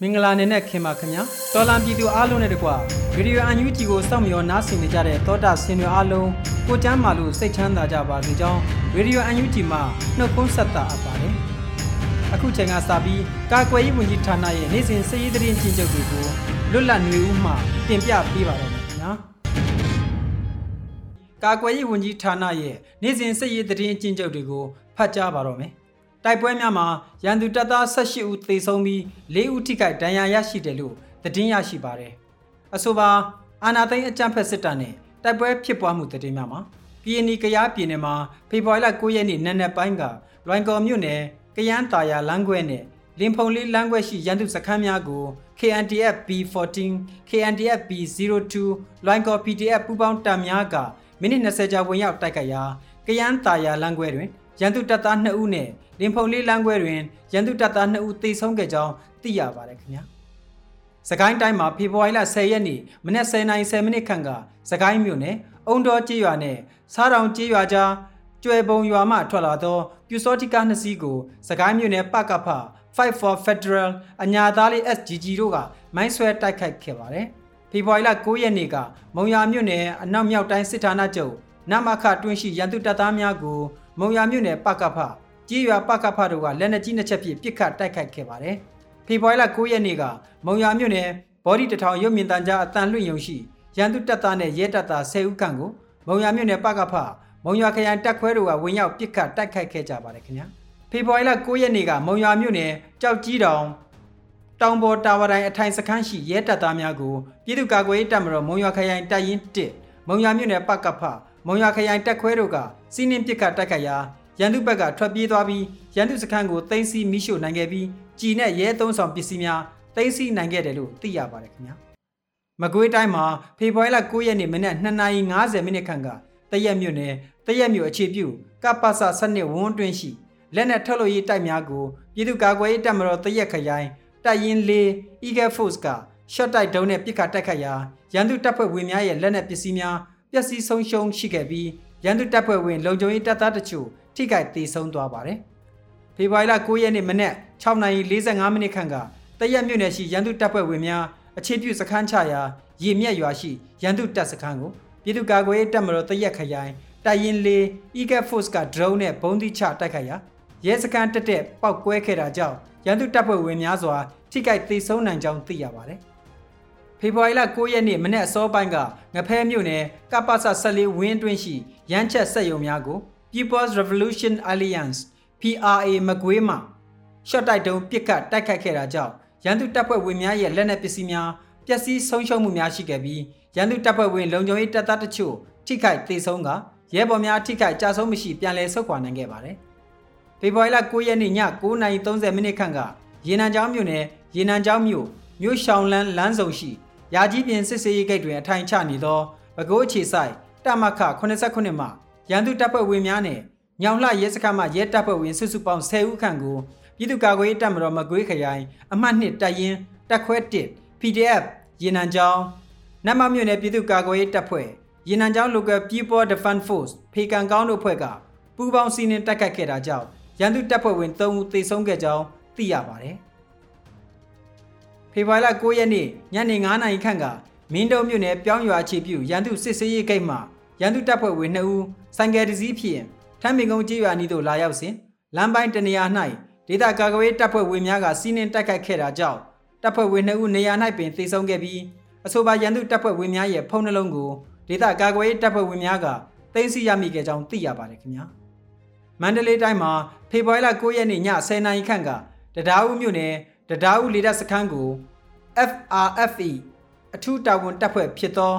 မင်္ဂလာနေ့နဲ့ခင်ပါခင်ဗျာတော်လံပြည်သူအားလုံးနဲ့တကွာဗီဒီယိုအန်ယူဂျီကိုစောင့်မျှော်နားဆင်နေကြတဲ့သောတာဆင်တွေအားလုံးကိုကျမ်းမာလို့စိတ်ချမ်းသာကြပါစေကြောင်းဗီဒီယိုအန်ယူဂျီမှာနှုတ်ခွန်းဆက်တာအပ်ပါတယ်အခုချိန်ကစပြီးကာကွယ်ရေးဝန်ကြီးဌာနရဲ့နေ့စဉ်စည်ရေးသတင်းချင်းချုပ်တွေကိုလွတ်လပ်နေဦးမှတင်ပြပေးပါတော့မယ်ခင်ဗျာကာကွယ်ရေးဝန်ကြီးဌာနရဲ့နေ့စဉ်စည်ရေးသတင်းချင်းချုပ်တွေကိုဖတ်ကြားပါတော့မယ် တိုက်ပွဲများမှာရန်သူတပ်သား18ဦးသေဆုံးပြီး4ဦးထိခိုက်ဒဏ်ရာရရှိတယ်လို့သတင်းရရှိပါတယ်။အဆိုပါအာနာသိန်းအကြမ်းဖက်စစ်တပ်နဲ့တိုက်ပွဲဖြစ်ပွားမှုသတင်းများမှာပြည်နီကရားပြည်နယ်မှာဖေဖော်ဝါရီလ9ရက်နေ့နံနက်ပိုင်းကလွိုင်ကော်မြို့နယ်ကရန်တာယာလမ်းခွဲနဲ့လင်ဖုံလေးလမ်းခွဲရှိရန်သူစခန်းများကို KNDF B14 KNDF B02 လွိုင်ကော် PDF ပူးပေါင်းတပ်များကမိနစ်20ကြာဝင်ရောက်တိုက်ခိုက်ရာကရန်တာယာလမ်းခွဲတွင် ရန်သူတပ်သား2ဦးနဲ့လင်ဖုံလေးလမ်းခွဲတွင်ရန်သူတပ်သား2ဦးသေဆုံးခဲ့ကြောင်းသိရပါတယ်ခင်ဗျာ။စကိုင်းတိုင်းမှာဖေဖော်ဝါရီလ10ရက်နေ့မနက်10:10မိနစ်ခန့်ကစကိုင်းမြို့နယ်အုံတော်ကျေးရွာနဲ့စားတောင်ကျေးရွာကြားကျွဲပုံရွာမှထွက်လာသောပြူစောတိကားနှစ်စီးကိုစကိုင်းမြို့နယ်ပကဖ Fight for Federal အညာသားလေး SGG တို့ကမိုင်းဆွဲတိုက်ခိုက်ခဲ့ပါတယ်။ဖေဖော်ဝါရီလ9ရက်နေ့ကမုံရမြို့နယ်အနောက်မြောက်တိုင်းစစ်ဌာနချုပ်နမခတွင်းရှိရန်သူတပ်သားများကို မုံရမြို့နယ်ပကဖကြေးရွာပကဖတို့ကလက်နက်ကြီးနှစ်ချက်ဖြင့်ပစ်ခတ်တိုက်ခိုက်ခဲ့ပါတယ်။ဖေဖော်ဝါရီလ9ရက်နေ့ကမုံရမြို့နယ်ဘော်ဒီတထောင်ရုပ်မြင်သံကြားအတန်လွင့်ယုံရှိရန်သူတပ်သားနဲ့ရဲတပ်သား10ဦးခန့်ကိုမုံရမြို့နယ်ပကဖမုံရခရိုင်တပ်ခွဲတို့ကဝင်ရောက်ပစ်ခတ်တိုက်ခိုက်ခဲ့ကြပါတယ်ခင်ဗျာ။ဖေဖော်ဝါရီလ9ရက်နေ့ကမုံရမြို့နယ်ကြောက်ကြီးတောင်တောင်ပေါ်တာဝတိုင်းအထိုင်စခန်းရှိရဲတပ်သားများကိုပြည်သူ့ကာကွယ်ရေးတပ်မတော်မုံရခရိုင်တပ်ရင်း1မုံရမြို့နယ်ပကဖ မုံရခရိုင်တပ်ခွဲတို့ကစီးနှင်းပစ်ခတ်တိုက်ခိုက်ရာရန်သူဘက်ကထွက်ပြေးသွားပြီးရန်သူစခန်းကိုသိမ်းဆည်းမိရှို့နိုင်ခဲ့ပြီးကြည်နဲ့ရဲသုံးဆောင်ပစ္စည်းများသိမ်းဆည်းနိုင်ခဲ့တယ်လို့သိရပါတယ်ခင်ဗျာမကွေးတိုင်းမှာဖေဖော်ဝါရီလ9ရက်နေ့မနက်2:50မိနစ်ခန့်ကတရက်မြို့နယ်တရက်မြို့အခြေပြုကပ္ပစစနစ်ဝန်းတွင်းရှိလက်နက်ထုတ်လို့ရေးတိုက်များကိုပြည်သူ့ကာကွယ်ရေးတပ်မတော်တရက်ခရိုင်တပ်ရင်း၄ Eagle Force က shot တိုက်ဒုံးနဲ့ပစ်ခတ်တိုက်ခတ်ရာရန်သူတပ်ဖွဲ့ဝင်များရဲ့လက်နက်ပစ္စည်းများ ပျက်စီးဆုံးရှုံးရှိခဲ့ပြီးရန်သူတပ်ဖွဲ့ဝင်လုံခြုံရေးတပ်သားတချို့ထိခိုက်ဒေဆုံးသွားပါတယ်။ဖေဖော်ဝါရီလ9ရက်နေ့မနက်6:45မိနစ်ခန့်ကတရက်မြို့နယ်ရှိရန်သူတပ်ဖွဲ့ဝင်များအခြေပြုစခန်းချရာရေမြက်ရွာရှိရန်သူတပ်စခန်းကိုပြည်သူ့ကာကွယ်ရေးတပ်မတော်တရက်ခရိုင်တိုင်ရင်လေး Eagle Force က drone နဲ့ဘုံတိချတိုက်ခိုက်ရာရဲစခန်းတက်တက်ပောက်ကွဲခဲ့တာကြောင့်ရန်သူတပ်ဖွဲ့ဝင်များစွာထိခိုက်ဒေဆုံးနိုင်ကြောင်းသိရပါတယ်။ ဖေဖော်ဝါရီလ9ရက်နေ့မနေ့အစောပိုင်းကငဖဲမြို့နယ်ကပ္ပစ14ဝင်းတွင်းရှိရန်ချက်ဆက်ယုံများကို People's Revolution Alliance PRA မကွေးမှရှော့တိုက်တုံးပစ်ခတ်တိုက်ခိုက်ခဲ့တာကြောင့်ရန်သူတပ်ဖွဲ့ဝင်များရဲ့လက်နက်ပစ္စည်းများပျက်စီးဆုံးရှုံးမှုများရှိခဲ့ပြီးရန်သူတပ်ဖွဲ့ဝင်လုံခြုံရေးတပ်သားတချို့ထိခိုက်ဒေဆုံးကရဲဘော်များထိခိုက်ကြဆုံးမရှိပြန်လည်ဆုတ်ခွာနိုင်ခဲ့ပါတယ်။ဖေဖော်ဝါရီလ9ရက်နေ့ည9:30မိနစ်ခန့်ကရေနံချောင်းမြို့နယ်ရေနံချောင်းမြို့မြို့ရှောင်းလန်းလမ်းစုံရှိ ရာကြီးပြင်စစ်စေးရေးဂိတ်တွင်အထိုင်ချနေသောပဲခူးအခြေဆိုင်တမခ89မှရန်သူတပ်ဖွဲ့ဝင်များနဲ့ညောင်လှရဲစခန်းမှရဲတပ်ဖွဲ့ဝင်စုစုပေါင်း10ဦးခန့်ကိုပြည်သူ့ကာကွယ်ရေးတပ်မတော်မကွေးခရိုင်အမှတ်2တပ်ရင်းတပ်ခွဲ1 PDF ရေနံချောင်းနတ်မမြို့နယ်ပြည်သူ့ကာကွယ်ရေးတပ်ဖွဲ့ရေနံချောင်း Local People Defense Force ဖေကန်ကောင်းတို့ဖွဲ့ကပူးပေါင်းစီးနှင်းတိုက်ခတ်ခဲ့တာကြောင့်ရန်သူတပ်ဖွဲ့ဝင်3ဦးသေဆုံးခဲ့ကြောင်းသိရပါတယ်။ ဖေဖော်ဝါရီလ9ရက်နေ့ညနေ9:00နာရီခန့်ကမင်းတုံမြို့နယ်ပြောင်းရွာအခြေပြုရန်သူစစ်စေးရေးဂိတ်မှရန်သူတပ်ဖွဲ့ဝင်2ဦးဆိုင်ကယ်တစ်စီးဖြင့်ထမ်းပင်ကုန်းကျေးရွာနီးသို့လာရောက်စဉ်လမ်းပိုင်းတနေရာ၌ဒေသကာကွယ်တပ်ဖွဲ့ဝင်များကစီးနင်းတိုက်ခိုက်ခဲ့တာကြောင့်တပ်ဖွဲ့ဝင်2ဦးနေရာ၌ပင်သေဆုံးခဲ့ပြီးအဆိုပါရန်သူတပ်ဖွဲ့ဝင်များရဲ့ဖုံးနှလုံးကိုဒေသကာကွယ်တပ်ဖွဲ့ဝင်များကသိမ်းဆည်းရမိခဲ့ကြောင်းသိရပါတယ်ခင်ဗျာမန္တလေးတိုင်းမှာဖေဖော်ဝါရီလ9ရက်နေ့ည10:00နာရီခန့်ကတရားဦးမြို့နယ် တရားဦးလေတပ်စခန်းကို FRFE အထူးတာဝန်တပ်ဖွဲ့ဖြစ်သော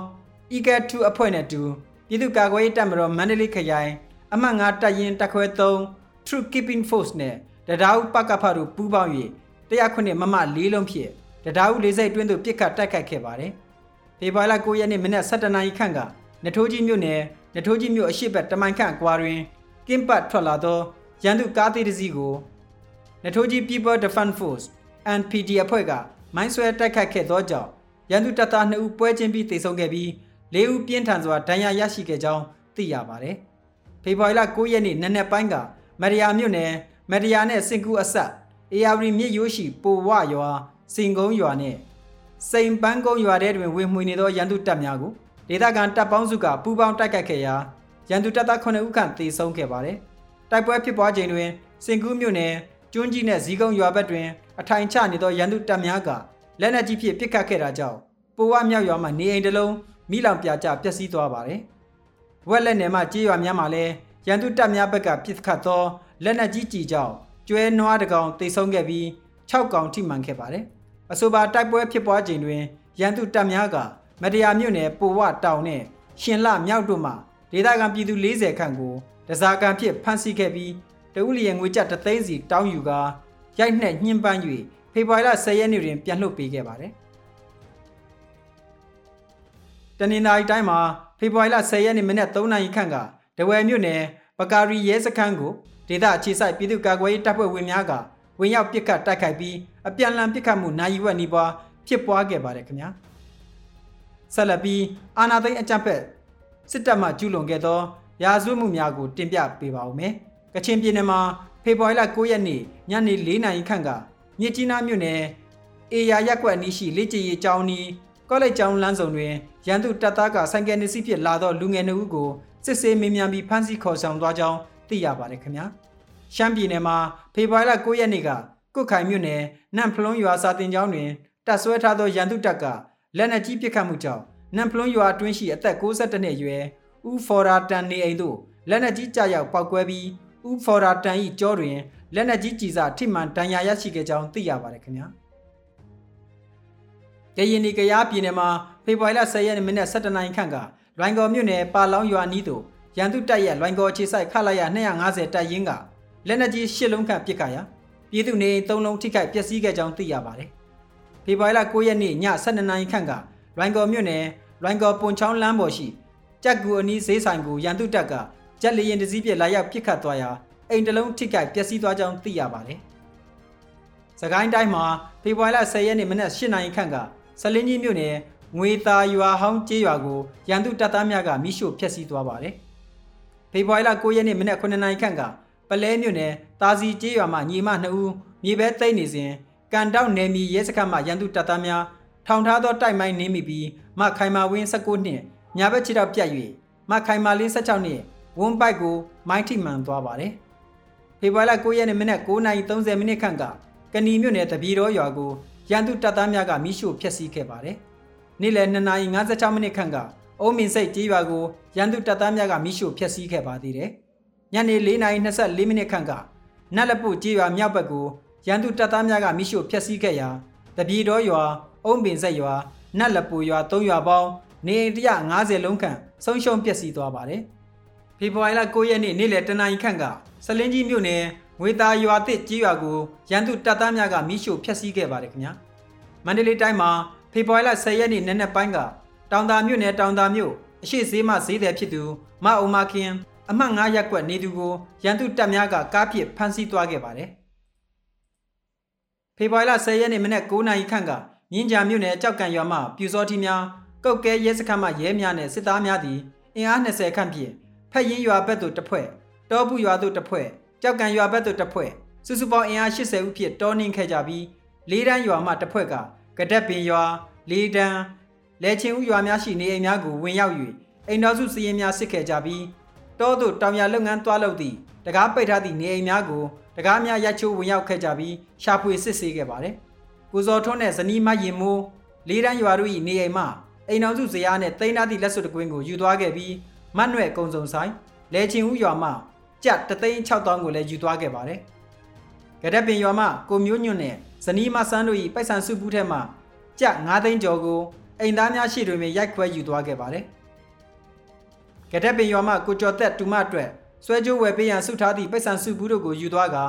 EGAT2 အဖွဲ့နဲ့တူပြည်သူ့ကာကွယ်ရေးတပ်မတော်မန္တလေးခရိုင်အမှတ်9တပ်ရင်းတပ်ခွဲ3 Troop Keeping Force နဲ့တရားဦးပကဖတို့ပူးပေါင်း၍တရားခွင့်မမလေးလုံးဖြင့်တရားဦးလေးစိတ်တွင်းသို့ပြစ်ခတ်တိုက်ခိုက်ခဲ့ပါတယ်။ဖေဖော်ဝါရီလ9ရက်နေ့မနက်7:00နာရီခန့်ကနထိုးကြီးမြို့နယ်နထိုးကြီးမြို့အရှိတ်တမိုင်ခန့်ကွာတွင်ကင်းပတ်ထွက်လာသောရန်သူကားသေးတစ်စီးကိုနထိုးကြီး People Defense Force NPD အဖွဲ့ကမိုင်းဆွဲတိုက်ခိုက်ခဲ့သောကြောင့်ရန်သူတပ်သား2ဦးပွဲချင်းပြီးတိုက်ဆုံခဲ့ပြီး၄ဦးပြင်းထန်စွာဒဏ်ရာရရှိခဲ့ကြောင်းသိရပါတယ်။ဖေဖော်ဝါရီလ9ရက်နေ့နနက်ပိုင်းကမရယာမြို့နယ်မရယာနဲ့စင်ကူအဆက်အေယာဝရီမြစ်ရိုးရှိပိုဝရွာစင်ကုန်းရွာနဲ့စိန်ပန်းကုန်းရွာထဲတွင်ဝင်မှွေနေသောရန်သူတပ်များကိုဒေသခံတပ်ပေါင်းစုကပူးပေါင်းတိုက်ခိုက်ခဲ့ရာရန်သူတပ်သား9ဦးခန့်သေဆုံးခဲ့ပါတယ်။တိုက်ပွဲဖြစ်ပွားချိန်တွင်စင်ကူးမြို့နယ်ကျွန်းကြီးနဲ့ဇီးကုန်းရွာဘက်တွင် အထိုင်ချနေသောရန်သူတပ်များကလက်နက်ကြီးဖြင့်ပစ်ခတ်ခဲ့တာကြောင့်ပိုဝမြောက်ရွာမှနေအိမ်တစ်လုံးမိလောင်ပြကျပျက်စီးသွားပါတယ်။ဝက်လက်နယ်မှကြေးရွာများမှာလည်းရန်သူတပ်များဘက်ကပစ်ခတ်သောလက်နက်ကြီးကြီးကြောင့်ကျွဲနွားတကောင်တိတ်ဆုံးခဲ့ပြီး6ကောင်ထိမှန်ခဲ့ပါတယ်။အဆိုပါတိုက်ပွဲဖြစ်ပွားချိန်တွင်ရန်သူတပ်များကမတရားမြို့နယ်ပိုဝတောင်နဲ့ရှင်လမြောက်တို့မှဒေသခံပြည်သူ40ခန့်ကိုတစားကန်ဖြစ်ဖမ်းဆီးခဲ့ပြီးတဦးလျင်ငွေကျပ်တသိန်းစီတောင်းယူကာ ရိုက်နှက်ညှဉ်းပန်း၍ဖေဖော်ဝါရီလ10ရက်နေ့တွင်ပြန်လွှတ်ပေးခဲ့ပါတယ်။တနင်္လာရီတိုင်းမှာဖေဖော်ဝါရီလ10ရက်နေ့မနက်3နာရီခန့်ကဒဝယ်မြို့နယ်ပကာရီရဲစခန်းကိုဒေသအခြေစိုက်ပြည်သူ့ကာကွယ်ရေးတပ်ဖွဲ့ဝင်များကဝင်ရောက်ပစ်ခတ်တိုက်ခိုက်ပြီးအပြန်အလှန်ပစ်ခတ်မှုနိုင်ယူဝက်နီးပွားဖြစ်ပွားခဲ့ပါတယ်ခင်ဗျာဆက်လက်ပြီးအာနာသိန်းအကြံဖက်စစ်တပ်မှကျူးလွန်ခဲ့သောရာဇဝတ်မှုများကိုတင်ပြပေးပါဦးမယ်ကချင်ပြည်နယ်မှာဖေဖော်ဝါရီလ9ရက်နေ့ ညနေ4နာရီခန့်ကမြစ်ကြီးနားမြို့နယ်အေယာရက်ကွက်နီးရှိလက်ကျရီကျောင်းနီးကောလိပ်ကျောင်းလမ်းဆောင်တွင်ရန်သူတပ်သားကဆိုင်ကယ်နစ်စီးဖြင့်လာသောလူငယ်နှစ်ဦးကိုစစ်ဆေးမေးမြန်းပြီးဖမ်းဆီးခေါ်ဆောင်သွားကြောင်းသိရပါတယ်ခင်ဗျာရှမ်းပြည်နယ်မှာဖေဖော်ဝါရီလ9ရက်နေ့ကကုတ်ခိုင်မြို့နယ်နန့်ဖလွန်းရွာစာတင်ကျောင်းတွင်တပ်ဆွဲထားသောရန်သူတပ်ကလက်နက်ကြီးပစ်ခတ်မှုကြောင့်နန့်ဖလွန်းရွာအတွင်းရှိအသက်62နှစ်အရွယ်ဦးဖော်ရာတန်နေအိမ်သို့လက်နက်ကြီးကြားရောက်ပောက်ကွဲပြီး ဦးဖော်ရာတန်၏ကြောတွင်လက်နက်ကြီးကြီးစာထိမှန်တန်ရာရရှိခဲ့ကြောင်းသိရပါတယ်ခင်ဗျာကရင်နီကရားပြည်နယ်မှာဖေဖော်ဝါရီလ10ရက်နေ့မနက်7:00နာရီခန့်ကလွိုင်ကော်မြို့နယ်ပါလောင်းရွာနီးသို့ရန်သူတပ်ရဲ့လွိုင်ကော်ခြေဆိုင်ခလာရ250တပ်ရင်းကလက်နက်ကြီး၈လုံးခန့်ပစ်ခတ်ရာပြည်သူနေ၃လုံးထိခိုက်ပျက်စီးခဲ့ကြောင်းသိရပါတယ်။ဖေဖော်ဝါရီလ9ရက်နေ့ည7:00နာရီခန့်ကလွိုင်ကော်မြို့နယ်လွိုင်ကော်ပွန်ချောင်းလမ်းပေါ်ရှိကြက်ကူအနီးဈေးဆိုင်ကိုရန်သူတပ်က ဂျက်လီရင်တစည်းပြလာရောက်ပစ်ခတ်သွားရာအိမ်တလုံးထိခိုက်ပျက်စီးသွားကြောင်းသိရပါတယ်။စကိုင်းတိုင်းမှာဖေဖော်ဝါရီလ10ရက်နေ့မနက်8:00နာရီခန့်ကဆလင်းကြီးမြို့နယ်ငွေသားရွာဟောင်းကျေးရွာကိုရန်သူတပ်သားများကမိရှို့ဖျက်ဆီးသွားပါတယ်။ဖေဖော်ဝါရီလ9ရက်နေ့မနက်9:00နာရီခန့်ကပလဲမြို့နယ်တာစီကျေးရွာမှညီမ2ဦးမြေပဲသိမ်းနေစဉ်ကန်တောက်နယ်မြေရဲစခန်းမှရန်သူတပ်သားများထောင်ထားသောတိုက်မိုင်းနင်းမိပြီးမခိုင်မာဝင်း19နှစ်ညာဘက်ခြေထောက်ပြတ်၍မခိုင်မာလင်း16နှစ် ဝွန်ပိုက်ကိုမိုင်းထိမှန်သွားပါတယ်။ဖေဖော်ဝါရီလ9ရက်နေ့မနက်9:30မိနစ်ခန့်ကကဏီမြို့နယ်တပီတော်ရွာကိုရန်သူတပ်သားများကမိရှို့ဖျက်ဆီးခဲ့ပါတယ်။နေ့လယ်2:56မိနစ်ခန့်ကအုံးမင်စိတ်ကြေးရွာကိုရန်သူတပ်သားများကမိရှို့ဖျက်ဆီးခဲ့ပါသေးတယ်။ညနေ4:24မိနစ်ခန့်ကနတ်လပုကြေးရွာမြောက်ဘက်ကိုရန်သူတပ်သားများကမိရှို့ဖျက်ဆီးခဲ့ရာတပီတော်ရွာအုံးပင်ဆက်ရွာနတ်လပူရွာ၃ရွာပေါင်းနေအိမ်150လုံးခန့်ဆုံးရှုံးပျက်စီးသွားပါတယ်။ ဖေဖော်ဝါရီလ9ရက်နေ့နေ့လယ်တနာရီခန့်ကစလင်းကြီးမြို့နယ်ငွေသားရွာတစ်ကြီးရွာကိုရန်သူတပ်သားများကမိရှို့ဖျက်ဆီးခဲ့ပါတယ်ခင်ဗျာ။မန္တလေးတိုင်းမှာဖေဖော်ဝါရီလ10ရက်နေ့နက်နက်ပိုင်းကတောင်သာမြို့နယ်တောင်သာမြို့အရှိဈေးမှဈေးတယ်ဖြစ်သူမအုံမခင်အမှတ်9ရပ်ကွက်နေသူကိုရန်သူတပ်များကကားဖြင့်ဖမ်းဆီးသွားခဲ့ပါတယ်။ဖေဖော်ဝါရီလ10ရက်နေ့မနက်9:00နာရီခန့်ကမြင်းကြံမြို့နယ်ကြောက်ကံရွာမှပြူစောတိများကုတ်ကဲရဲစခန်းမှရဲများနဲ့စစ်သားများသည်အင်အား20ခန့်ဖြင့် ဖက်ရင်ရွာဘက်သို့တစ်ဖွဲ့တောပုရွာသို့တစ်ဖွဲ့ကြောက်ကံရွာဘက်သို့တစ်ဖွဲ့စုစုပေါင်းအင်အား80ဦးဖြင့်တောနှင်းခဲ့ကြပြီးလေးတန်းရွာမှတစ်ဖွဲ့ကကဒက်ပင်ရွာလေးတန်းလဲချင်းဦးရွာများရှိနေအိမ်များကိုဝင်ရောက်၍အိမ်တော်စုစည်ရင်များစစ်ခဲ့ကြပြီးတောသို့တောင်ရလုပ်ငန်းသွားလုပ်သည့်တကားပိတ်ထားသည့်နေအိမ်များကိုတကားများရိုက်ချိုးဝင်ရောက်ခဲ့ကြပြီးရှာဖွေစစ်ဆေးခဲ့ပါတယ်။ကိုဇော်ထွန်းနဲ့ဇနီးမရင်မိုးလေးတန်းရွာတို့၏နေအိမ်မှအိမ်တော်စုဇရာနဲ့တိန်းသားသည့်လက်စွပ်တကွင်းကိုယူသွားခဲ့ပြီး မတ်နွဲ့ကုံစုံဆိုင်လဲချင်းဦးရွာမှကြက်တသိန်း6000ကိုလည်းယူသွားခဲ့ပါတယ်။ကြက်ပင်ရွာမှကိုမျိုးညွန့်နဲ့ဇနီးမဆန်းတို့၏ပိုက်ဆံစုပူးထက်မှကြက်9သိန်းကျော်ကိုအိမ်သားများရှိတွင်ရိုက်ခွဲယူသွားခဲ့ပါတယ်။ကြက်ပင်ရွာမှကိုကျော်သက်တူမအတွက်ဆွဲကြိုးဝယ်ပေးရန်ဆုထားသည့်ပိုက်ဆံစုပူးတို့ကိုယူသွားကာ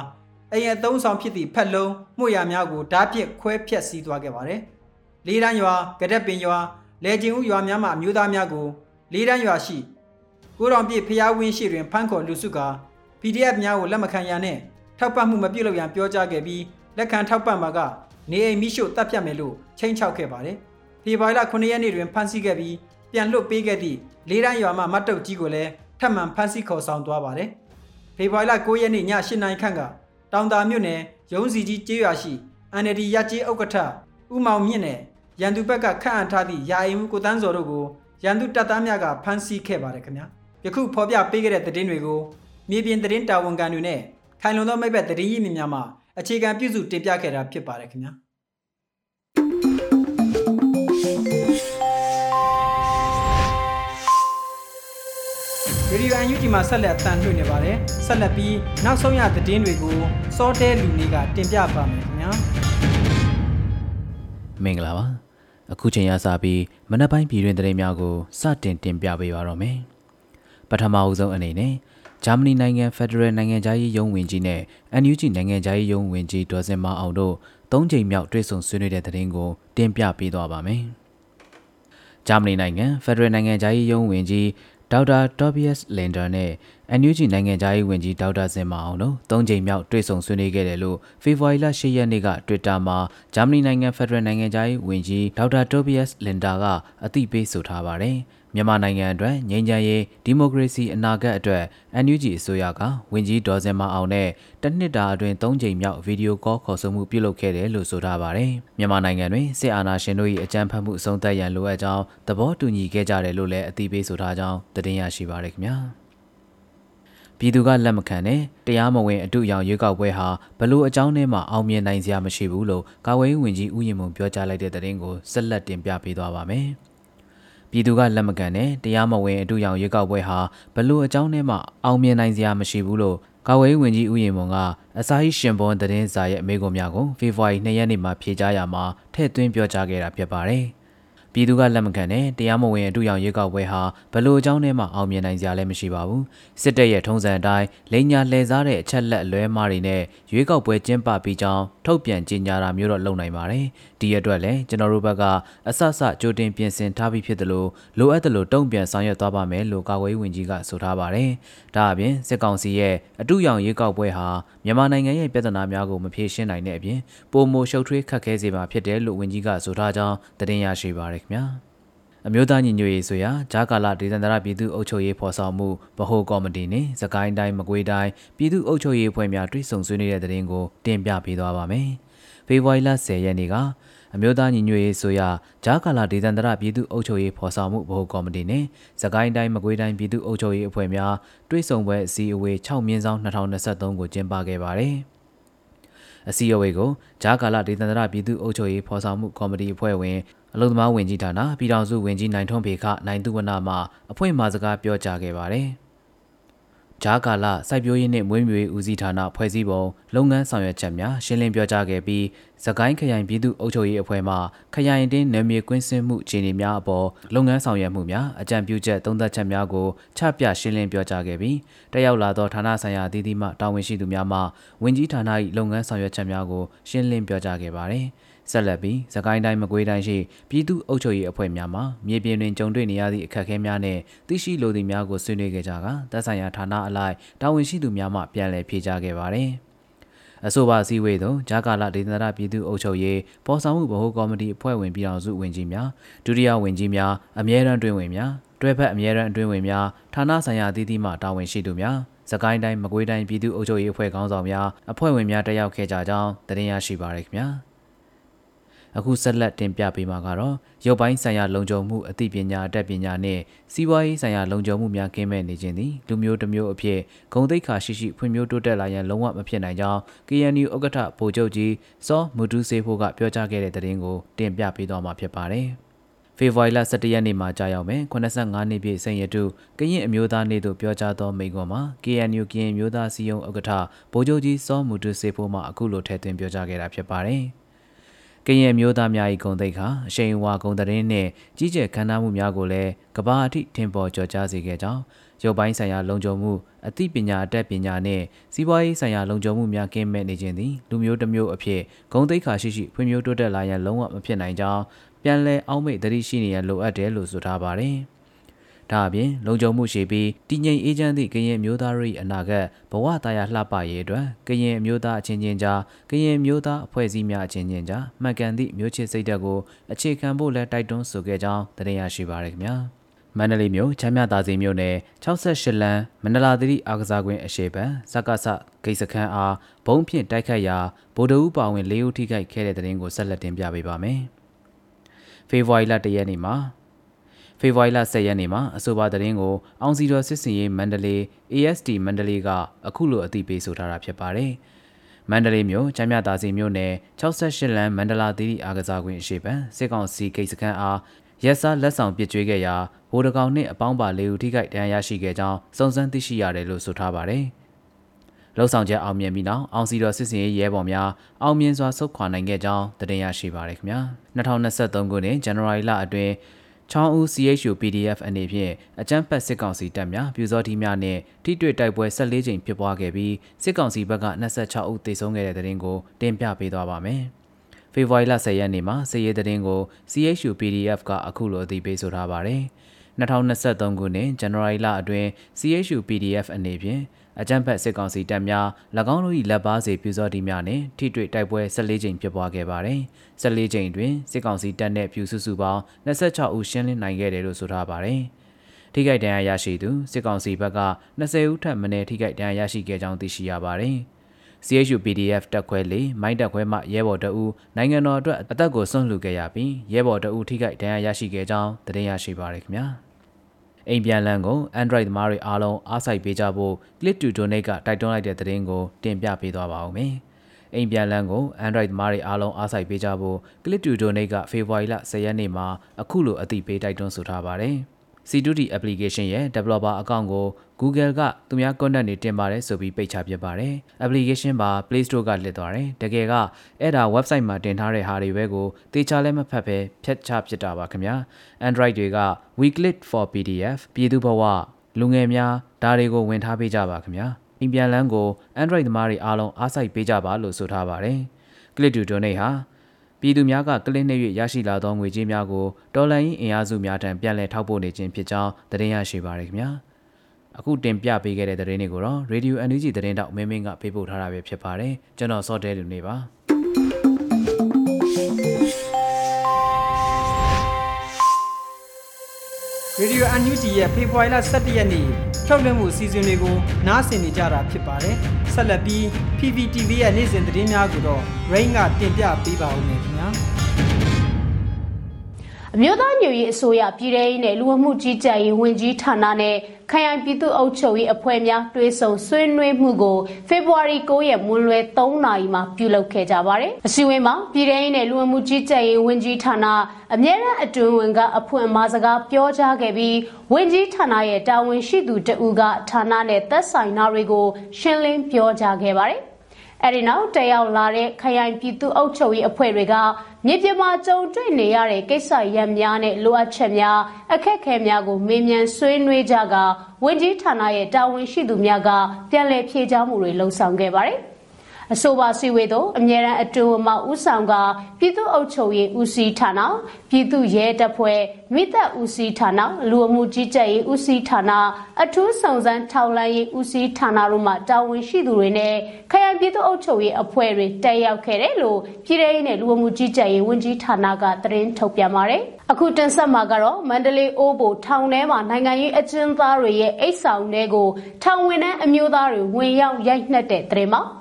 အိမ်အသုံးဆောင်ဖြစ်သည့်ဖက်လုံးမှုရများကိုဓာတ်ပြစ်ခွဲဖြက်စီးသွားခဲ့ပါတယ်။လေးတန်းရွာကြက်ပင်ရွာလဲကျင်ဦးရွာများမှအမျိုးသားများကိုလေးတန်းရွာရှိ ကိုတော်ပြည့်ဖျားဝင်းရှိတွင်ဖမ်းခေါ်လူစုကာ PDF များကိုလက်မခံရန်နဲ့ထောက်ပံ့မှုမပြုလုပ်ရန်ပြောကြားခဲ့ပြီးလက်ခံထောက်ပံ့မှာကနေအိမ်မိရှို့တပ်ဖြတ်မယ်လို့ချိန်ချောက်ခဲ့ပါတယ်။ဖေဖော်ဝါရီလ9ရက်နေ့တွင်ဖမ်းဆီးခဲ့ပြီးပြန်လွတ်ပေးခဲ့သည့်လေးတန်းရွာမှမတ်တုတ်ကြီးကိုလည်းထပ်မံဖမ်းဆီးခေါ်ဆောင်သွားပါတယ်။ဖေဖော်ဝါရီလ9ရက်နေ့ည8နာရီခန့်ကတောင်တာမြို့နယ်ရုံးစီကြီးကျေးရွာရှိ NLD ရကြေးဥက္ကဋ္ဌဦးမောင်မြင့်နဲ့ရန်သူဘက်ကခန့်အပ်ထားသည့်ယာယီမှုကိုတန်းစော်တို့ကိုရန်သူတပ်သားများကဖမ်းဆီးခဲ့ပါတယ်ခင်ဗျာ ယခုဖော်ပြပေးခဲ့တဲ့သတင်းတွေကိုမြေပြင်သတင်းတာဝန်ခံတွေနဲ့ခိုင်လုံသောမိဘသတင်းရင်းမြစ်များမှအခြေခံပြုစုတင်ပြခဲ့တာဖြစ်ပါတယ်ခင်ဗျာရေဒီယိုအန်ယူဂျီမှာဆက်လက်အသံလွှင့်နေပါတယ်ဆက်လက်ပြီးနောက်ဆုံးရသတင်းတွေကိုစောတဲလူနေကတင်ပြပါမယ်ခင်ဗျာမင်္ဂလာပါအခုချိန်ရစပြီးမနက်ပိုင်းပြည်တွင်သတင်းများကိုစတင်တင်ပြပေးပါတော့မယ် ပထမအဦးဆုံးအနေနဲ့ဂျာမနီနိုင်ငံဖက်ဒရယ်နိုင်ငံသားရေးယုံဝင်ကြီးနဲ့ NUG နိုင်ငံသားရေးယုံဝင်ကြီးဒေါ်စင်မအောင်တို့၃ချိန်မြောက်တွေ့ဆုံဆွေးနွေးတဲ့သတင်းကိုတင်ပြပေးသွားပါမယ်ဂျာမနီနိုင်ငံဖက်ဒရယ်နိုင်ငံသားရေးယုံဝင်ကြီးဒေါက်တာတိုဘီယက်လင်ဒါနဲ့ NUG နိုင်ငံသားရေးဝန်ကြီးဒေါက်တာစင်မအောင်တို့၃ချိန်မြောက်တွေ့ဆုံဆွေးနွေးခဲ့တယ်လို့ဖေဖော်ဝါရီလ၈ရက်နေ့က Twitter မှာဂျာမနီနိုင်ငံဖက်ဒရယ်နိုင်ငံသားရေးဝန်ကြီးဒေါက်တာတိုဘီယက်လင်ဒါကအသိပေးဆိုထားပါတယ်။ မြန်မာနိုင်ငံအတွက်ငြိမ်းချမ်းရေးဒီမိုကရေစီအနာဂတ်အတွက် NUG အစိုးရကဝင်ကြီးဒေါ်စင်မအောင်နဲ့တနှစ်တာအတွင်း၃ချိန်မြောက်ဗီဒီယိုကောခေါ်ဆိုမှုပြုလုပ်ခဲ့တယ်လို့ဆိုထားပါတယ်။မြန်မာနိုင်ငံတွင်စစ်အာဏာရှင်တို့၏အကြမ်းဖက်မှုအဆုံးသတ်ရန်လိုအပ်ကြောင်းသဘောတူညီခဲ့ကြတယ်လို့လည်းအသိပေးဆိုထားကြောင်းသတင်းရရှိပါရခင်ဗျာ။ပြည်သူကလက်မခံတဲ့တရားမဝင်အတုအယောင်ရွေးကောက်ပွဲဟာဘလို့အကြောင်းနဲ့မှအောင်မြင်နိုင်စရာမရှိဘူးလို့ကာဝေးဝင်ကြီးဦးရင်မုံပြောကြားလိုက်တဲ့သတင်းကိုဆက်လက်တင်ပြပေးသွားပါမယ်။ ပြည်သူကလက်မကန်တဲ့တရားမဝင်အတူရောင်ရွေးကောက်ပွဲဟာဘလို့အကြောင်းနဲ့မှအောင်မြင်နိုင်စရာမရှိဘူးလို့ကာဝေးဝင်ကြီးဦးရင်မွန်ကအစာဟိရှင်ပွန်သတင်းစာရဲ့အမေကွန်များကိုဖေဖော်ဝါရီ2ရက်နေ့မှာဖြေကြားရမှာထည့်သွင်းပြောကြားခဲ့တာဖြစ်ပါတယ်။ပြည်သူကလက်မခံတဲ့တရားမဝင်အတူရောင်ရွေးကောက်ပွဲဟာဘလို့အကြောင်းနဲ့မှအောင်မြင်နိုင်ကြလည်းမရှိပါဘူးစစ်တပ်ရဲ့ထုံးစံအတိုင်းလိန်ညာလှည့်စားတဲ့အချက်လက်အလွဲမှားတွေနဲ့ရွေးကောက်ပွဲကျင်းပပြီးကြောင်းထုတ်ပြန်ကြေညာတာမျိုးတော့လုပ်နိုင်ပါတယ်ဒီအတွက်လည်းကျွန်တော်တို့ဘက်ကအဆအဆကြိုတင်ပြင်ဆင်ထားပြီးဖြစ်တယ်လို့လိုအပ်တယ်လို့တုံ့ပြန်ဆောင်ရွက်သွားပါမယ်လို့ကာကွယ်ရေးဝန်ကြီးကဆိုထားပါတယ်ဒါအပြင်စစ်ကောင်စီရဲ့အတူရောင်ရွေးကောက်ပွဲဟာမြန်မာနိုင်ငံရဲ့ပြဿနာများကိုမဖြေရှင်းနိုင်တဲ့အပြင်ပုံမိုရှုပ်ထွေးခက်ခဲစေမှာဖြစ်တယ်လို့ဝန်ကြီးကဆိုထားကြောင်းသတင်းရရှိပါရခင်ဗျာ အမျိုးသားညီညွတ်ရေးဆိုရာဂျာကာလာဒေသန္တရပြည်သူ့အုပ်ချုပ်ရေးဖော်ဆောင်မှုဗဟိုကော်မတီနှင့်စကိုင်းတိုင်းမကွေးတိုင်းပြည်သူ့အုပ်ချုပ်ရေးအဖွဲ့များတွဲဆုံဆွေးနွေးတဲ့တဲ့ရင်ကိုတင်ပြပေးသွားပါမယ်။ဖေဖော်ဝါရီလ10ရက်နေ့ကအမျိုးသားညီညွတ်ရေးဆိုရာဂျာကာလာဒေသန္တရပြည်သူ့အုပ်ချုပ်ရေးဖော်ဆောင်မှုဗဟိုကော်မတီနှင့်စကိုင်းတိုင်းမကွေးတိုင်းပြည်သူ့အုပ်ချုပ်ရေးအဖွဲ့များတွဲဆုံပွဲအစည်းအဝေး6မြင်းဆောင်2023ကိုကျင်းပခဲ့ပါတယ်။အစည်းအဝေးကိုဂျာကာလာဒေသန္တရပြည်သူ့အုပ်ချုပ်ရေးဖော်ဆောင်မှုကော်မတီအဖွဲ့ဝင် အလုံသမားဝင်ကြီးဌာနပြည်ထောင်စုဝင်ကြီးနိုင်ထွန်းဖေခနိုင်သူဝနမှအဖွဲ့မှစကားပြောကြားခဲ့ပါတယ်။ဂျာကာလစိုက်ပျိုးရေးနှင့်မွေးမြူရေးဦးစီးဌာနဖွဲ့စည်းပုံလုပ်ငန်းဆောင်ရွက်ချက်များရှင်းလင်းပြောကြားခဲ့ပြီးသကိုင်းခရိုင်ပြည်သူ့အုပ်ချုပ်ရေးအဖွဲ့မှခရိုင်တင်းနယ်မြေကွင်းဆင်းမှုအခြေအနေများအပေါ်လုပ်ငန်းဆောင်ရွက်မှုများအကြံပြုချက်သုံးသပ်ချက်များကိုချပြရှင်းလင်းပြောကြားခဲ့ပြီးတက်ရောက်လာသောဌာနဆိုင်ရာအသီးသီးမှတာဝန်ရှိသူများမှဝင်ကြီးဌာန၏လုပ်ငန်းဆောင်ရွက်ချက်များကိုရှင်းလင်းပြောကြားခဲ့ပါသည်။ ဆက်လက်ပြီးသကိုင်းတိုင်းမကွေးတိုင်းရှိပြည်သူ့အုပ်ချုပ်ရေးအဖွဲ့များမှမြေပြင်တွင်ကြုံတွေ့နေရသည့်အခက်အခဲများနှင့်သိရှိလိုသည့်များကိုဆွေးနွေးခဲ့ကြကာသက်ဆိုင်ရာဌာနအလိုက်တာဝန်ရှိသူများမှပြန်လည်ဖြေကြားခဲ့ပါသည်အဆိုပါစည်းဝေးသို့ဂျာကာလာဒေသနာပြည်သူ့အုပ်ချုပ်ရေးပေါ်ဆောင်မှုဗဟိုကော်မတီအဖွဲ့ဝင်ပြည်ထောင်စုဝင်ကြီးများဒုတိယဝင်ကြီးများအမြဲတမ်းတွင်ဝင်များတွဲဖက်အမြဲတမ်းအတွင်းဝင်များဌာနဆိုင်ရာအသီးသီးမှတာဝန်ရှိသူများစကိုင်းတိုင်းမကွေးတိုင်းပြည်သူ့အုပ်ချုပ်ရေးအဖွဲ့ခေါင်းဆောင်များအဖွဲ့ဝင်များတက်ရောက်ခဲ့ကြကြောင်းတင်ပြရရှိပါရခင်ဗျာ အခုဆက်လက်တင်ပြပေးမှာကတော့ရုပ်ပိုင်းဆိုင်ရာလုံခြုံမှုအသိပညာအတတ်ပညာနဲ့စီးပွားရေးဆိုင်ရာလုံခြုံမှုများကင်းမဲ့နေခြင်းသည်လူမျိုးတစ်မျိုးအဖြစ်ဂုံတိတ်ခါရှိရှိဖွံ့ဖြိုးတိုးတက်လာရန်လုံးဝမဖြစ်နိုင်ကြောင်း KNU ဥက္ကဋ္ဌဗိုလ်ချုပ်ကြီးစောမူတူးစေဖို့ကပြောကြားခဲ့တဲ့သတင်းကိုတင်ပြပေးသွားမှာဖြစ်ပါတယ်။ဖေဖော်ဝါရီလ17ရက်နေ့မှာကြာရောက်မယ်85နှစ်ပြည့်စိန်ရတုကရင်အမျိုးသားနေ့သို့ပြောကြားသောမိန့်ခွန်းမှာ KNU ကရင်မျိုးသားစီယုံဥက္ကဋ္ဌဗိုလ်ချုပ်ကြီးစောမူတူစေဖို့မှအခုလိုထည့်သွင်းပြောကြားခဲ့တာဖြစ်ပါတယ်။ ကရင်မျိုးသားများ၏ဂုံတိတ်ခါအရှိန်အဝါဂုံတရင်နှင့်ကြီးကျယ်ခမ်းနားမှုများကိုလည်းကဘာအထိထင်ပေါ်ကျော်ကြားစေခဲ့ကြောင်းရုပ်ပိုင်းဆိုင်ရာလုံခြုံမှုအသိပညာအတတ်ပညာနှင့်စီးပွားရေးဆိုင်ရာလုံခြုံမှုများကင်းမဲ့နေခြင်းသည်လူမျိုးတစ်မျိုးအဖြစ်ဂုံတိတ်ခါရှိရှိဖွံ့ဖြိုးတိုးတက်လာရန်လုံးဝမဖြစ်နိုင်ကြောင်းပြန်လည်အောက်မေ့သတိရှိနေရန်လိုအပ်တယ်လို့ဆိုထားပါတယ်။ ဒါအပြင်လုံခြုံမှုရှိပြီးတည်ငြိမ်အေးချမ်းသည့်ကရင်မျိုးသားတို့၏အနာဂတ်ဘဝတရားလှပရေးအတွက်ကရင်မျိုးသားအချင်းချင်းကြားကရင်မျိုးသားအဖွဲ့အစည်းများအချင်းချင်းကြားမှန်ကန်သည့်မျိုးချစ်စိတ်ဓာတ်ကိုအခြေခံဖို့လည်းတိုက်တွန်းဆိုခဲ့ကြောင်းတင်ရရှိပါရခင်ဗျာမန္တလေးမြို့ချမ်းမြသာစီမြို့နယ်68လမ်းမန္တလာသတိအားကစားကွင်းအရှိပံစက္ကစဂိတ်စခန်းအားဘုံဖြင့်တိုက်ခတ်ရာဗိုလ်တအူးပါဝင်၄ဦးထိခိုက်ခဲ့တဲ့တဲ့ရင်ကိုဆက်လက်တင်ပြပေးပါမယ်။ဖေဖော်ဝါရီလ၁ရက်နေ့မှာ ဖေဖော်ဝါရီလ10ရက်နေ့မှာအဆိုပါသတင်းကိုအောင်စီတော်စစ်စင်ရေးမန္တလေး ASD မန္တလေးကအခုလိုအသိပေးဆိုထားတာဖြစ်ပါတယ်။မန္တလေးမြို့ချမ်းမြသာစီမြို့နယ်68လမ်းမန္တလာသီးအားကစားကွင်းအရှိပံစစ်ကောင်စီဂိတ်စခန်းအားရက်စားလက်ဆောင်ပစ်ကျွေးခဲ့ရာဗိုလ်တကောင်နှင့်အပေါင်းပါလေးဦးထိခိုက်ဒဏ်ရာရရှိခဲ့ကြောင်းစုံစမ်းသိရှိရတယ်လို့ဆိုထားပါတယ်။လုံဆောင်ချက်အောင်မြင်ပြီးနောက်အောင်စီတော်စစ်စင်ရေးရဲဘော်များအောင်မြင်စွာဆုတ်ခွာနိုင်ခဲ့ကြောင်းတင်ရရှိပါရခင်ဗျာ2023ခုနှစ်ဇန်နဝါရီလအတွင်း ချောင်းဦး CHU PDF အနေဖြင့်အကြမ်းဖက်စစ်ကောင်စီတပ်များပြူစောတိများနဲ့ထိတွေ့တိုက်ပွဲ14ကြိမ်ဖြစ်ပွားခဲ့ပြီးစစ်ကောင်စီဘက်က26ဦးသေဆုံးခဲ့တဲ့တဲ့တင်ကိုတင်ပြပေးသွားပါမယ်။ဖေဖော်ဝါရီလ10ရက်နေ့မှာစစ်ရေးတဲ့တင်ကို CHU PDF ကအခုလိုအသိပေးဆိုထားပါတယ်။ 2023ခုနှစ်ဇန်နဝါရီလအတွင်း CHU PDF အနေဖြင့်အကြမ်းဖက်စစ်ကောင်စီတပ်များ၎င်းတို့၏လက်ပါစီပြူစောတိများနှင့်ထိတွေ့တိုက်ပွဲ14ကြိမ်ဖြစ်ပွားခဲ့ပါတယ်။14ကြိမ်တွင်စစ်ကောင်စီတပ်နှင့်ပြူစုစုပေါင်း26ဦးရှင်းလင်းနိုင်ခဲ့တယ်လို့ဆိုထားပါတယ်။ထိခိုက်ဒဏ်ရာရရှိသူစစ်ကောင်စီဘက်က20ဦးထပ်မံထိခိုက်ဒဏ်ရာရရှိခဲ့ကြောင်းသိရှိရပါတယ်။ CHU PDF တက်ခွဲလေးမိုင်းတက်ခွဲမှရဲဘော်တအူနိုင်ငံတော်အတွက်အသက်ကိုဆွန့်လွတ်ခဲ့ရပြီးရဲဘော်တအူထိခိုက်ဒဏ်ရာရရှိခဲ့ကြောင်းသတင်းရရှိပါရခင်ဗျာ။ အိမ်ပြန်လန်းကို Android သမားတွေအားလုံးအားစိုက်ပေးကြဖို့ Click to Donate ကတိုက်တွန်းလိုက်တဲ့သတင်းကိုတင်ပြပေးသွားပါဦးမယ်။အိမ်ပြန်လန်းကို Android သမားတွေအားလုံးအားစိုက်ပေးကြဖို့ Click to Donate ကဖေဖော်ဝါရီလ10ရက်နေ့မှာအခုလိုအသိပေးတိုက်တွန်းဆိုထားပါတယ်။ C2D application ရဲ့ developer account ကို Google ကသူများ content တွေတင်ပါတယ်ဆိုပြီးပိတ်ချပြပါတယ်။ application ပါ Play Store ကလစ်သွားတယ်။တကယ်ကအဲ့ဒါ website မှာတင်ထားတဲ့ဟာတွေပဲကိုတေချာလည်းမဖတ်ပဲဖြတ်ချဖြစ်တာပါခင်ဗျာ။ Android တွေက Weeklit for PDF ပြည်သူဘဝလူငယ်များဒါတွေကိုဝင်ထားပေးကြပါခင်ဗျာ။အိမ်ပြန်လန်းကို Android သမားတွေအားလုံးအားစိုက်ပေးကြပါလို့ဆိုထားပါတယ်။ Click to donate ဟာ ပြည်သူများကကလစ်နှိပ်၍ရရှိလာသောငွေကြေးများကိုတော်လှန်ရေးအင်အားစုများထံပြန်လည်ထောက်ပို့နေခြင်းဖြစ်ကြောင်းသတင်းရရှိပါရခင်ဗျာအခုတင်ပြပေးခဲ့တဲ့သတင်းတွေကိုတော့ Radio NUG သတင်းတောက်မင်းမင်းကပေးပို့ထားတာပဲဖြစ်ပါတယ်ကျွန်တော်စောတဲလူနေပါ ရေဒီယိုအန်ယူဂျီရဲ့ဖေဖော်ဝါရီလ17ရက်နေ့ထုတ်လွှင့်မှုအစီအစဉ်တွေကိုနားဆင်နေကြတာဖြစ်ပါတယ်။ဆက်လက်ပြီး PPTV ရဲ့နေ့စဉ်သတင်းများကိုတော့ Rain ကတင်ပြပေးပါဦးမယ်ခင်ဗျာ။ အမျိုးသားညွရေးအစိုးရပြည်ထောင်စုနဲ့လူဝမှုကြီးကြပ်ရေးဝန်ကြီးဌာနနဲ့ခရိုင်ပြည်သူ့အုပ်ချုပ်ရေးအဖွဲ့များတွဲဆုံဆွေးနွေးမှုကိုဖေဖော်ဝါရီ9ရက်မွန်းလွဲ3နာရီမှာပြုလုပ်ခဲ့ကြပါတယ်။အစည်းအဝေးမှာပြည်ထောင်စုနဲ့လူဝင်မှုကြီးကြပ်ရေးဝန်ကြီးဌာနအမြဲတမ်းအတွင်းဝင်ကအဖွင့်အမှာစကားပြောကြားခဲ့ပြီးဝန်ကြီးဌာနရဲ့တာဝန်ရှိသူတဦးကဌာနနဲ့သက်ဆိုင်တာတွေကိုရှင်းလင်းပြောကြားခဲ့ပါတယ်။ အဲဒီနောက်တက်ရောက်လာတဲ့ခရိုင်ပြည်သူ့အုပ်ချုပ်ရေးအဖွဲ့တွေကမြေပြင်မှာကြုံတွေ့နေရတဲ့ကိစ္စရပ်များနဲ့လိုအပ်ချက်များအခက်အခဲများကိုမေးမြန်းဆွေးနွေးကြကဝန်ကြီးဌာနရဲ့တာဝန်ရှိသူများကပြန်လည်ဖြေကြားမှုတွေလှုံ့ဆော်ခဲ့ပါတယ်။ အဆိုပါစီဝေးသို့အမြဲတမ်းအတွင်းမှဦးဆောင်ကပြည်သူ့အုပ်ချုပ်ရေးဦးစီးဌာနပြည်သူ့ရဲတပ်ဖွဲ့မိသက်ဦးစီးဌာနလူအမှုကြီးကြပ်ရေးဦးစီးဌာနအထူးစုံစမ်းထောက်လှမ်းရေးဦးစီးဌာနတို့မှတာဝန်ရှိသူတွေနဲ့ခရိုင်ပြည်သူ့အုပ်ချုပ်ရေးအဖွဲ့တွေတက်ရောက်ခဲ့တယ်လို့ပြည်ထောင်စုနဲ့လူအမှုကြီးကြပ်ရေးဝန်ကြီးဌာနကသတင်းထုတ်ပြန်ပါတယ်အခုတင်ဆက်မှာကတော့မန္တလေးအိုးဘိုထောင်ထဲမှာနိုင်ငံရေးအကျဉ်းသားတွေရဲ့အိတ်ဆောင်တွေကိုထောင်ဝင်တဲ့အမျိုးသားတွေဝင်ရောက်ရိုက်နှက်တဲ့တဲ့မှာန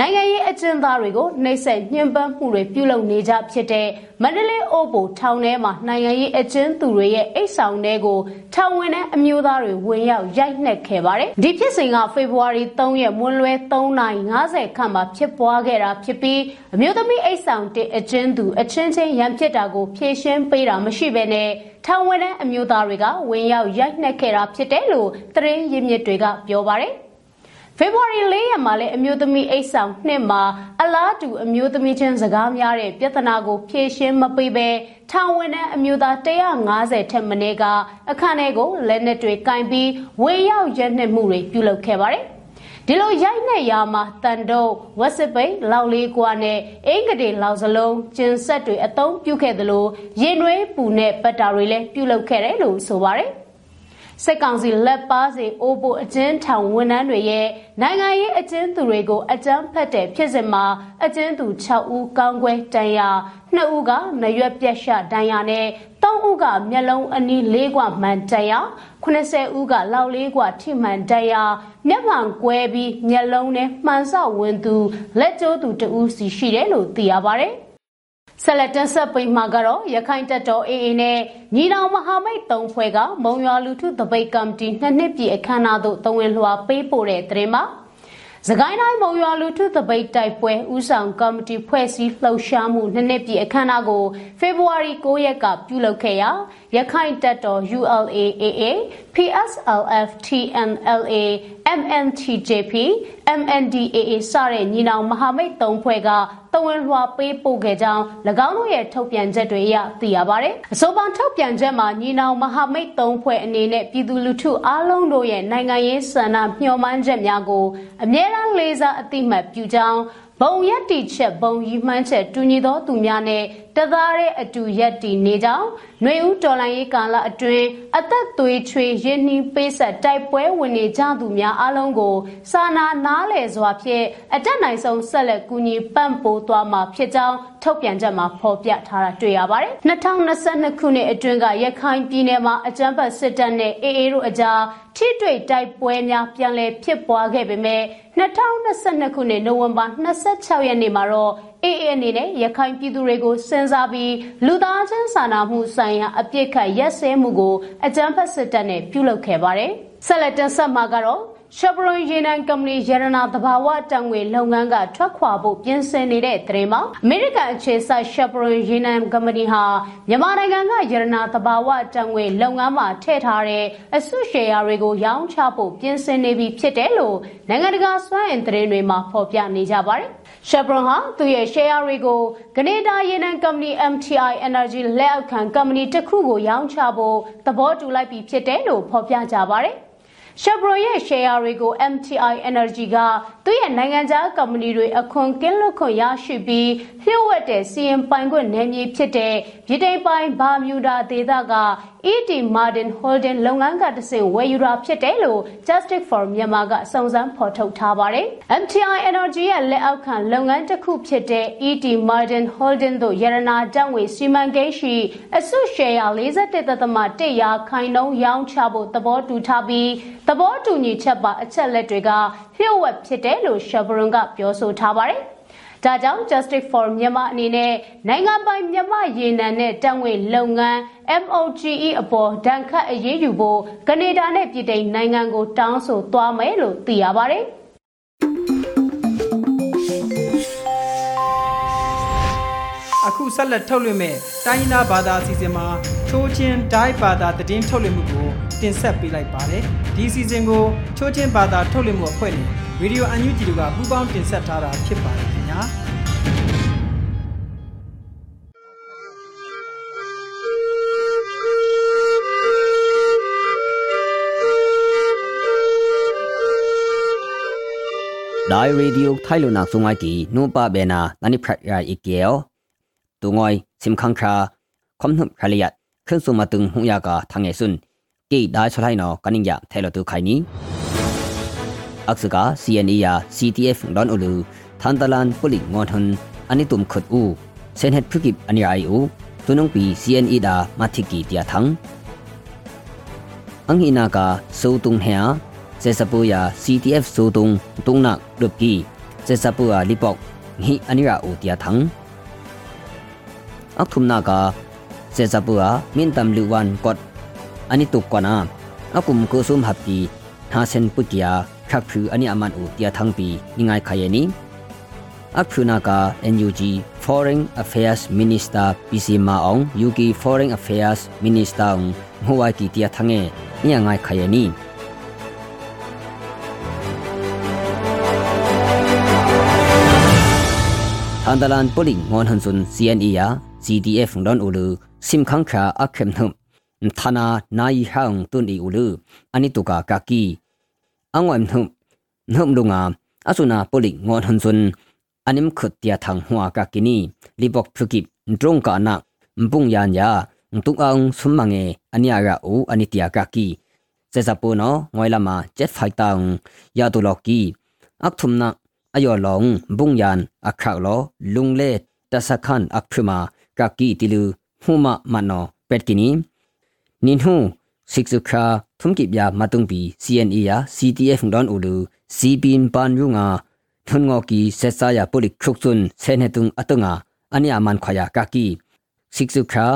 နိုင်ငံရေးအကျဉ်းသားတွေကိုနှိပ်စက်ညှဉ်းပန်းမှုတွေပြုလုပ်နေကြဖြစ်တဲ့မန္တလေးအိုးဘိုထောင်ထဲမှာနိုင်ငံရေးအကျဉ်းသူတွေရဲ့အိတ်ဆောင်တွေကိုထောင်ဝင်တဲ့အမျိုးသားတွေဝင်ရောက်ရိုက်နှက်ခဲ့ပါတယ်။ဒီဖြစ်စဉ်ကဖေဖော်ဝါရီ3ရက်မွန်းလွဲ3:50ခန့်မှာဖြစ်ပွားခဲ့တာဖြစ်ပြီးအမျိုးသမီးအိတ်ဆောင်တဲ့အကျဉ်းသူအချင်းချင်းရန်ဖြစ်တာကိုဖြေရှင်းပေးတာမရှိဘဲနဲ့ထောင်ဝင်တဲ့အမျိုးသားတွေကဝင်ရောက်ရိုက်နှက်ခဲ့တာဖြစ်တယ်လို့သတင်းရင်းမြစ်တွေကပြောပါတယ်။ ဖေဖော်ဝါရီ၄ရက်မှာလည်းအမျိုးသမီးအိတ်ဆောင်နှစ်မှာအလားတူအမျိုးသမီးချင်းစကားများတဲ့ပြဿနာကိုဖြေရှင်းမပေးဘဲထောင်ဝင်တဲ့အမျိုးသား150ထက်မနည်းကအခန်းထဲကိုလက်နက်တွေကင်ပြီးဝေရောက်ရက်နှစ်မှုတွေပြုလုပ်ခဲ့ပါတယ်ဒီလိုရိုက်နှက်ရာမှာတန်တုံဝက်စစ်ပိတ်လောက်လေးကွာနဲ့အင်္ဂတေလောက်စလုံးကျင်ဆက်တွေအသုံးပြုခဲ့သလိုရင်နွေးပူနဲ့ပတ်တာတွေလည်းပြုလုပ်ခဲ့တယ်လို့ဆိုပါတယ်။ စစ်ကောင်စီလက်ပါစဉ်အိုးပိုအကျဉ်းထောင်ဝန်ထမ်းတွေရဲ့နိုင်ငံရေးအကျဉ်းသူတွေကိုအကြမ်းဖက်တဲ့ဖြစ်စဉ်မှာအကျဉ်းသူ6ဦးကောင်းကွဲတန်ရာ2ဦးကနရွက်ပြက်ရှတန်ရာနဲ့3ဦးကမျက်လုံးအနီး၄ကွာမှန်တန်ရာ80ဦးကလောက်၄ကွာထိမှန်တန်ရာမျက်မှန်ကွဲပြီးမျက်လုံးနဲ့မှန်ဆောက်ဝင်သူလက်ကျိုးသူ2ဦးစီရှိတယ်လို့သိရပါတယ်။ ဆက်လက်တင်ဆက်ပေးမှာကတော့ရခိုင်တပ်တော် AA နဲ့ညီနောင်မဟာမိတ်၃ဖွဲ့ကမုံရွာလူထုတပိတ်ကမ္ဘာတီနှစ်နှစ်ပြည့်အခမ်းအနားသို့တဝင်လွှာပေးပို့တဲ့သတင်းမှာစကိုင်းတိုင်းမုံရွာလူထုတပိတ်တိုက်ပွဲဥဆောင်ကော်မတီဖွဲ့စည်းလှုပ်ရှားမှုနှစ်နှစ်ပြည့်အခမ်းအနားကိုဖေဖော်ဝါရီ9ရက်ကပြုလုပ်ခဲ့ရာ ရခိုင်တပ်တော် ULAAA PSLF TNLA MNTJP MNDAA စတဲ့ညီနောင်မဟာမိတ်၃ဖွဲ့ကတဝန်လွှာပေးပို့ခဲ့ကြောင်း၎င်းတို့ရဲ့ထုတ်ပြန်ချက်တွေအရသိရပါတယ်။အဆိုပါထုတ်ပြန်ချက်မှာညီနောင်မဟာမိတ်၃ဖွဲ့အနေနဲ့ပြည်သူလူထုအားလုံးတို့ရဲ့နိုင်ငံရေးဆန္ဒမျှော်မှန်းချက်များကိုအမြဲတမ်းလေးစားအသိမှတ်ပြုကြောင်းဘုံရက်တီချက်ဘုံရီမှန်းချက်တူညီသောသူများနဲ့တသားတဲ့အတူရက်တီနေကြောင်းຫນွေဦးတော်လိုင်းရေးကာလအတွင်းအသက်သွေးချွေရင်းနှီးပေးဆက်တိုက်ပွဲဝင်နေကြသူများအလုံးကို စာနာနားလည်စွာဖြင့်အတက်နိုင်ဆုံးဆက်လက်ကူညီပံ့ပိုးသွားမှာဖြစ်ကြောင်းထုတ်ပြန်ချက်မှာဖော်ပြထားတာတွေ့ရပါတယ်။2022ခုနှစ်အတွင်းကရခိုင်ပြည်နယ်မှာအကြမ်းဖက်စစ်တပ်နဲ့အေအေတို့အကြားထိတွေ့တိုက်ပွဲများပြန်လည်ဖြစ်ပွားခဲ့ပေမဲ့2022ခုနှစ်နိုဝင်ဘာ26ရက်နေ့မှာတော့အေအေအနေနဲ့ရခိုင်ပြည်သူတွေကိုစဉ်းစားပြီးလူသားချင်းစာနာမှုဆိုင်ရာအပြစ်ခတ်ရက်စဲမှုကိုအကြမ်းဖက်စစ်တပ်နဲ့ပြုလုပ်ခဲ့ပါတယ်။ဆက်လက်တင်ဆက်မှာကတော့ ရှပရွန်ရေနံကုမ္ပဏီရတနာသဘာဝတံငွေလုပ်ငန်းကထွက်ခွာဖို့ပြင်ဆင်နေတဲ့သတင်းမှာအမေရိကန်အခြေစိုက်ရှပရွန်ရေနံကုမ္ပဏီဟာမြန်မာနိုင်ငံကရတနာသဘာဝတံငွေလုပ်ငန်းမှာထည့်ထားတဲ့အစုရှယ်ယာတွေကိုရောင်းချဖို့ပြင်ဆင်နေပြီဖြစ်တယ်လို့နိုင်ငံတကာစွမ်းအင်သတင်းတွေမှာဖော်ပြနေကြပါတယ်။ Chevron ဟာသူ့ရဲ့ share တွေကိုကနေဒါရေနံကုမ္ပဏီ MTI Energy လက်အောက်ခံကုမ္ပဏီတစ်ခုကိုရောင်းချဖို့သဘောတူလိုက်ပြီဖြစ်တယ်လို့ဖော်ပြကြပါတယ်။ Chevron ရဲ့ share တွေကို MTI Energy က သူ့ရဲ့နိုင်ငံခြားကုမ္ပဏီတွေအခွန်ကင်းလွတ်ခွင့်ရရှိပြီးလျှို့ဝှက်တဲ့စီရင်ပိုင်ခွင့်နယ်မြေဖြစ်တဲ့ဗြိတိန်ပိုင်ဘာမြူဒါဒေသက ET Martin Holding လုပ်ငန်းကတဆင့်ဝယ်ယူတာဖြစ်တယ်လို့ Justice for Myanmar ကစုံစမ်းဖော်ထုတ်ထားပါတယ်။ MTI Energy ရဲ့လက်အောက်ခံလုပ်ငန်းတစ်ခုဖြစ်တဲ့ ET Martin Holding တို့ရတနာတန့်ဝေစီမံကိန်းရှိအစုရှယ်ယာ41.1ရာခိုင်နှုန်းရောင်းချဖို့သဘောတူထားပြီးသဘောတူညီချက်ပါအချက်လက်တွေက လျှို့ဝှက်ဖြစ်တယ်လို့ Chevron ကပြောဆိုထားပါတယ်။ဒါကြောင့် Justice for Myanmar အနေနဲ့နိုင်ငံပိုင်မြန်မာရေနံနဲ့တံငွေလုပ်ငန်း MOGE အပေါ်ဒဏ်ခတ်အရေးယူဖို့ကနေဒါနဲ့ပြည်ထိုင်နိုင်ငံကိုတောင်းဆိုသွားမယ်လို့သိရပါတယ်။အခုဆက်လက်ထုတ်လွှင့်မဲ့တိုင်းရင်းသားဘာသာအစီအစဉ်မှာ ချိုးချင်းဒိုင်းဘာသာသတင်းထုတ်လွှင့်မှုကိုတင်ဆက်ပေးလိုက်ပါတယ်ဒီအစီအစဉ်ကိုချိုးချင်းဘာသာထုတ်လွှင့်မှုအဖွဲ့နဲ့ရေဒီယိုအန်ယူဂျီတို့ကပူးပေါင်းတင်ဆက်ထားတာဖြစ်ပါတယ်ခင်ဗျာဒိုင်ရေဒီယိုထိုင်လုံနာဆုံငိုင်တီနုပဘေနာနနိဖရယာအီကေယတုငွိုင်စင်ခန်းခရာခွန်နှုခလျတ် ခွန်းစုမတုံဟုယာကာထငေဆွန်းကေဒိုင်ဆလိုက်နောကနင်းယထဲလတုခိုင်နီ aksaka CNE ya CTF don ulu thantalan puli ngon hun ani tum khut u sen het phukip ani ai u tunung pi CNE da mathiki tia thang ang hina ka so tung hya se sapu ya CTF so tung tung na rup ki se sapua lipok hi anira u tia thang ak thum na ka se sapua min tam lu wan kot ani tuk kona akum ko sum happy ha sen putia khak phu ani aman u tia thang pi ningai khayeni ak phu na ka NUG Foreign Affairs Minister PC Maong UK Foreign Affairs Minister Huwa ki tia thange nia ngai khayeni อันดลันปลิงงอนหันซุน CNE ยา CDF ดอนอุลือ ซิมขังคราอักเข็มหึมธนานายหังตุนอีอุลืออันนี้ตุกากากีอังวันหึมหึมลุงอาอสุนาปลิงงอนหันซุนอันนิมขุดเตียทางหัวกากินีลิบอกพกิบตรงกานักปุงยานยาตุกอังสุมมังเออันนี้อาราอูอันนี้เตียกากีเซซาปูนองอยลามาเจ็ดไฟตังยาตุลอกีอักทุมนักအယောလောင်ဘုံယန်အခါလောလုံလေတစခန်အခဖမာကကီတီလူ ဟုမမနောပက်ကီနီနင်ဟုစစ်စုခါထုံကိပြာမတုံပီ CNA ယာ CTF ဒွန်အိုလူ CBIN ပန်ရုငါထုံငောကီဆက်စာယာပိုလစ်ခုတ်စွန်းဆဲနေတုံအတုငါအနိယမန်ခယာကာကီစစ်စုခါ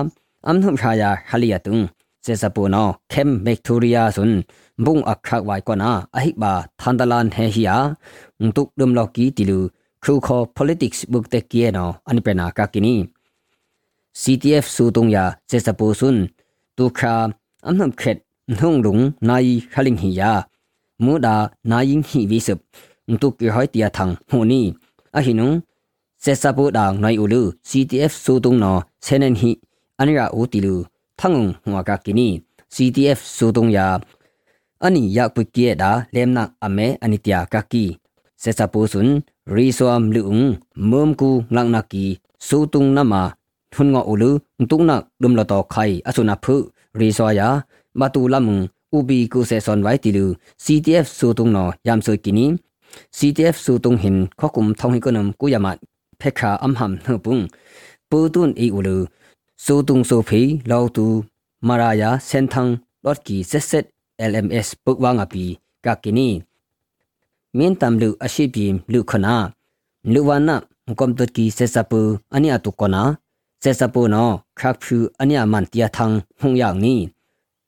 အမ်ထုံခါယာဟလီယတုံစေစပိုနောခဲမ်မက်ထိုရီယာဆွန်ဘုံအခခဝိုင်ကနာအဟိဘာသန္ဒလန်ဟေဟီယာငတုဒုံလောက်ကီတီလူခူခေါ် politics book တက်ကီယေနောအနိပနာကာကီနီ CTF စုတုံယာစေစပူဆွန်းတူခါအမှမ်ခက်နှုံလုံနိုင်ခလင်ဟီယာမူဒါနိုင်ဟီဝိစပ်တူကီဟိုက်တီယာထန်ဟိုနီအဟိနုံစေစပူဒါနိုင်ဦးလူ CTF စုတုံနော်ဆဲနန်ဟီအနိရာဦးတီလူထငုံဟွာကကီနီ CTF စုတုံယာအနိယပုကီယဒါလေမနာအမေအနိတယာကကီစေစပူဆွန်းရီဆွမ်လူံမုံကူလန်နာကီစုတုံနမ ทุนงออุลือตุกนักดุมละตอไข่อสุนาพึรีซอยามาตูลำอุบีกูเซซอนไว้ติลือ CTF สูตุงนอยามซอยกินี CTF สูตุงหินข้อกุมทองให้กนมกุยามัดเพคาอัมหำเฮปุงปูตุนอีอุลือสูตุงโซฟีลาวตูมารายาเซนทังลอดกีเซเซ LMS ปึกวางอปีกากินีเมียนตามลืออาชีพยิมลือขนาลือวานะกอมตดกีเซซาปูอันนี้อตุกนา เจสปูนอครักพูอันยามันเตียทังหงอย่างนี้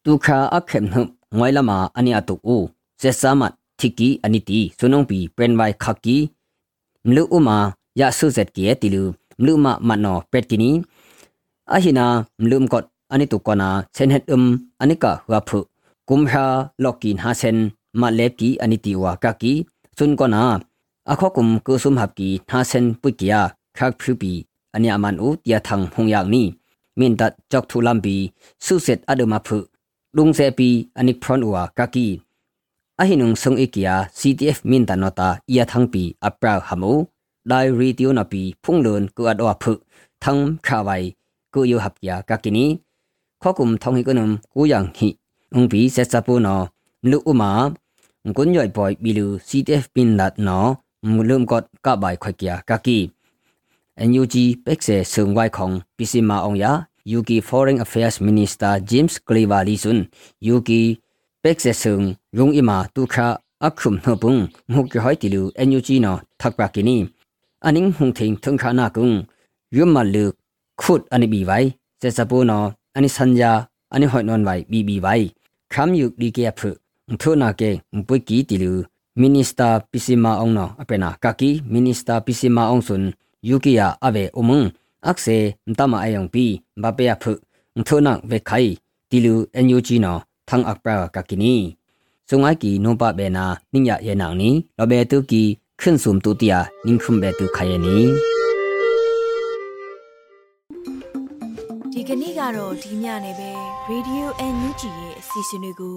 ตุคาอักเข็มหึงวยละมาอันยาตุกูเจสามัดทิกีอันิตีสุนงปีเป็นไวคักกีมลุอุมายาสุเซตเกียติลูมลุมามันนอเป็ดกินีอาหินามลุมกดอันิตุกอนาเซนเฮตอึมอันิกะหัวพุกุมฮาลอกินฮาเซนมาเลปกีอันิติวากากีสุนกอนาอคอกุมกุสุมหับกีฮาเซนปุกิยาครักพูปี င်ပစီမာအောင်ယာ UK Foreign Affairs Minister James Cleverly sun UK ပက်ဆေဆုံရုံအီမာတူခါအခုမ်နှပုန်မဟုတ်ကြဟိုက်တီလူ NUG နော်ထပ်ပါကီနီအနင်းဟုန်ထင်းထုံခါနာကုံယွမ်မလူခုတ်အနိဘီဝိုင်စေစပူနော်အနိစန်ယာအနိဟွိုင်နွန်ဝိုင်ဘီဘီ ဝိုင်ခမ်ယုဒီကေဖုထိုနာကေပွိကီတီလူမင်းနစ္စတာပစီမာအောင်နော်အပနာကကီမင်းနစ္စတာပစီမာအောင်ဆွန်ယူကီယာအဝေအမုံအခစေမတမအယံပီဘပေယဖုထိုနာဝေခိုင်တီလူ အန်ယူဂျီနော်သန်းအပရာကကီနီစုံအိုက်ကီနိုပဘေနာနိညာယေနောင်နီလောဘေတုကီခွန်းစုံတူတယာနင်းခုံဘေတုခယနီဒီကနေ့ကတော့ဒီညနေပဲ Radio NUG ရဲ့အစီအစဉ်လေးကို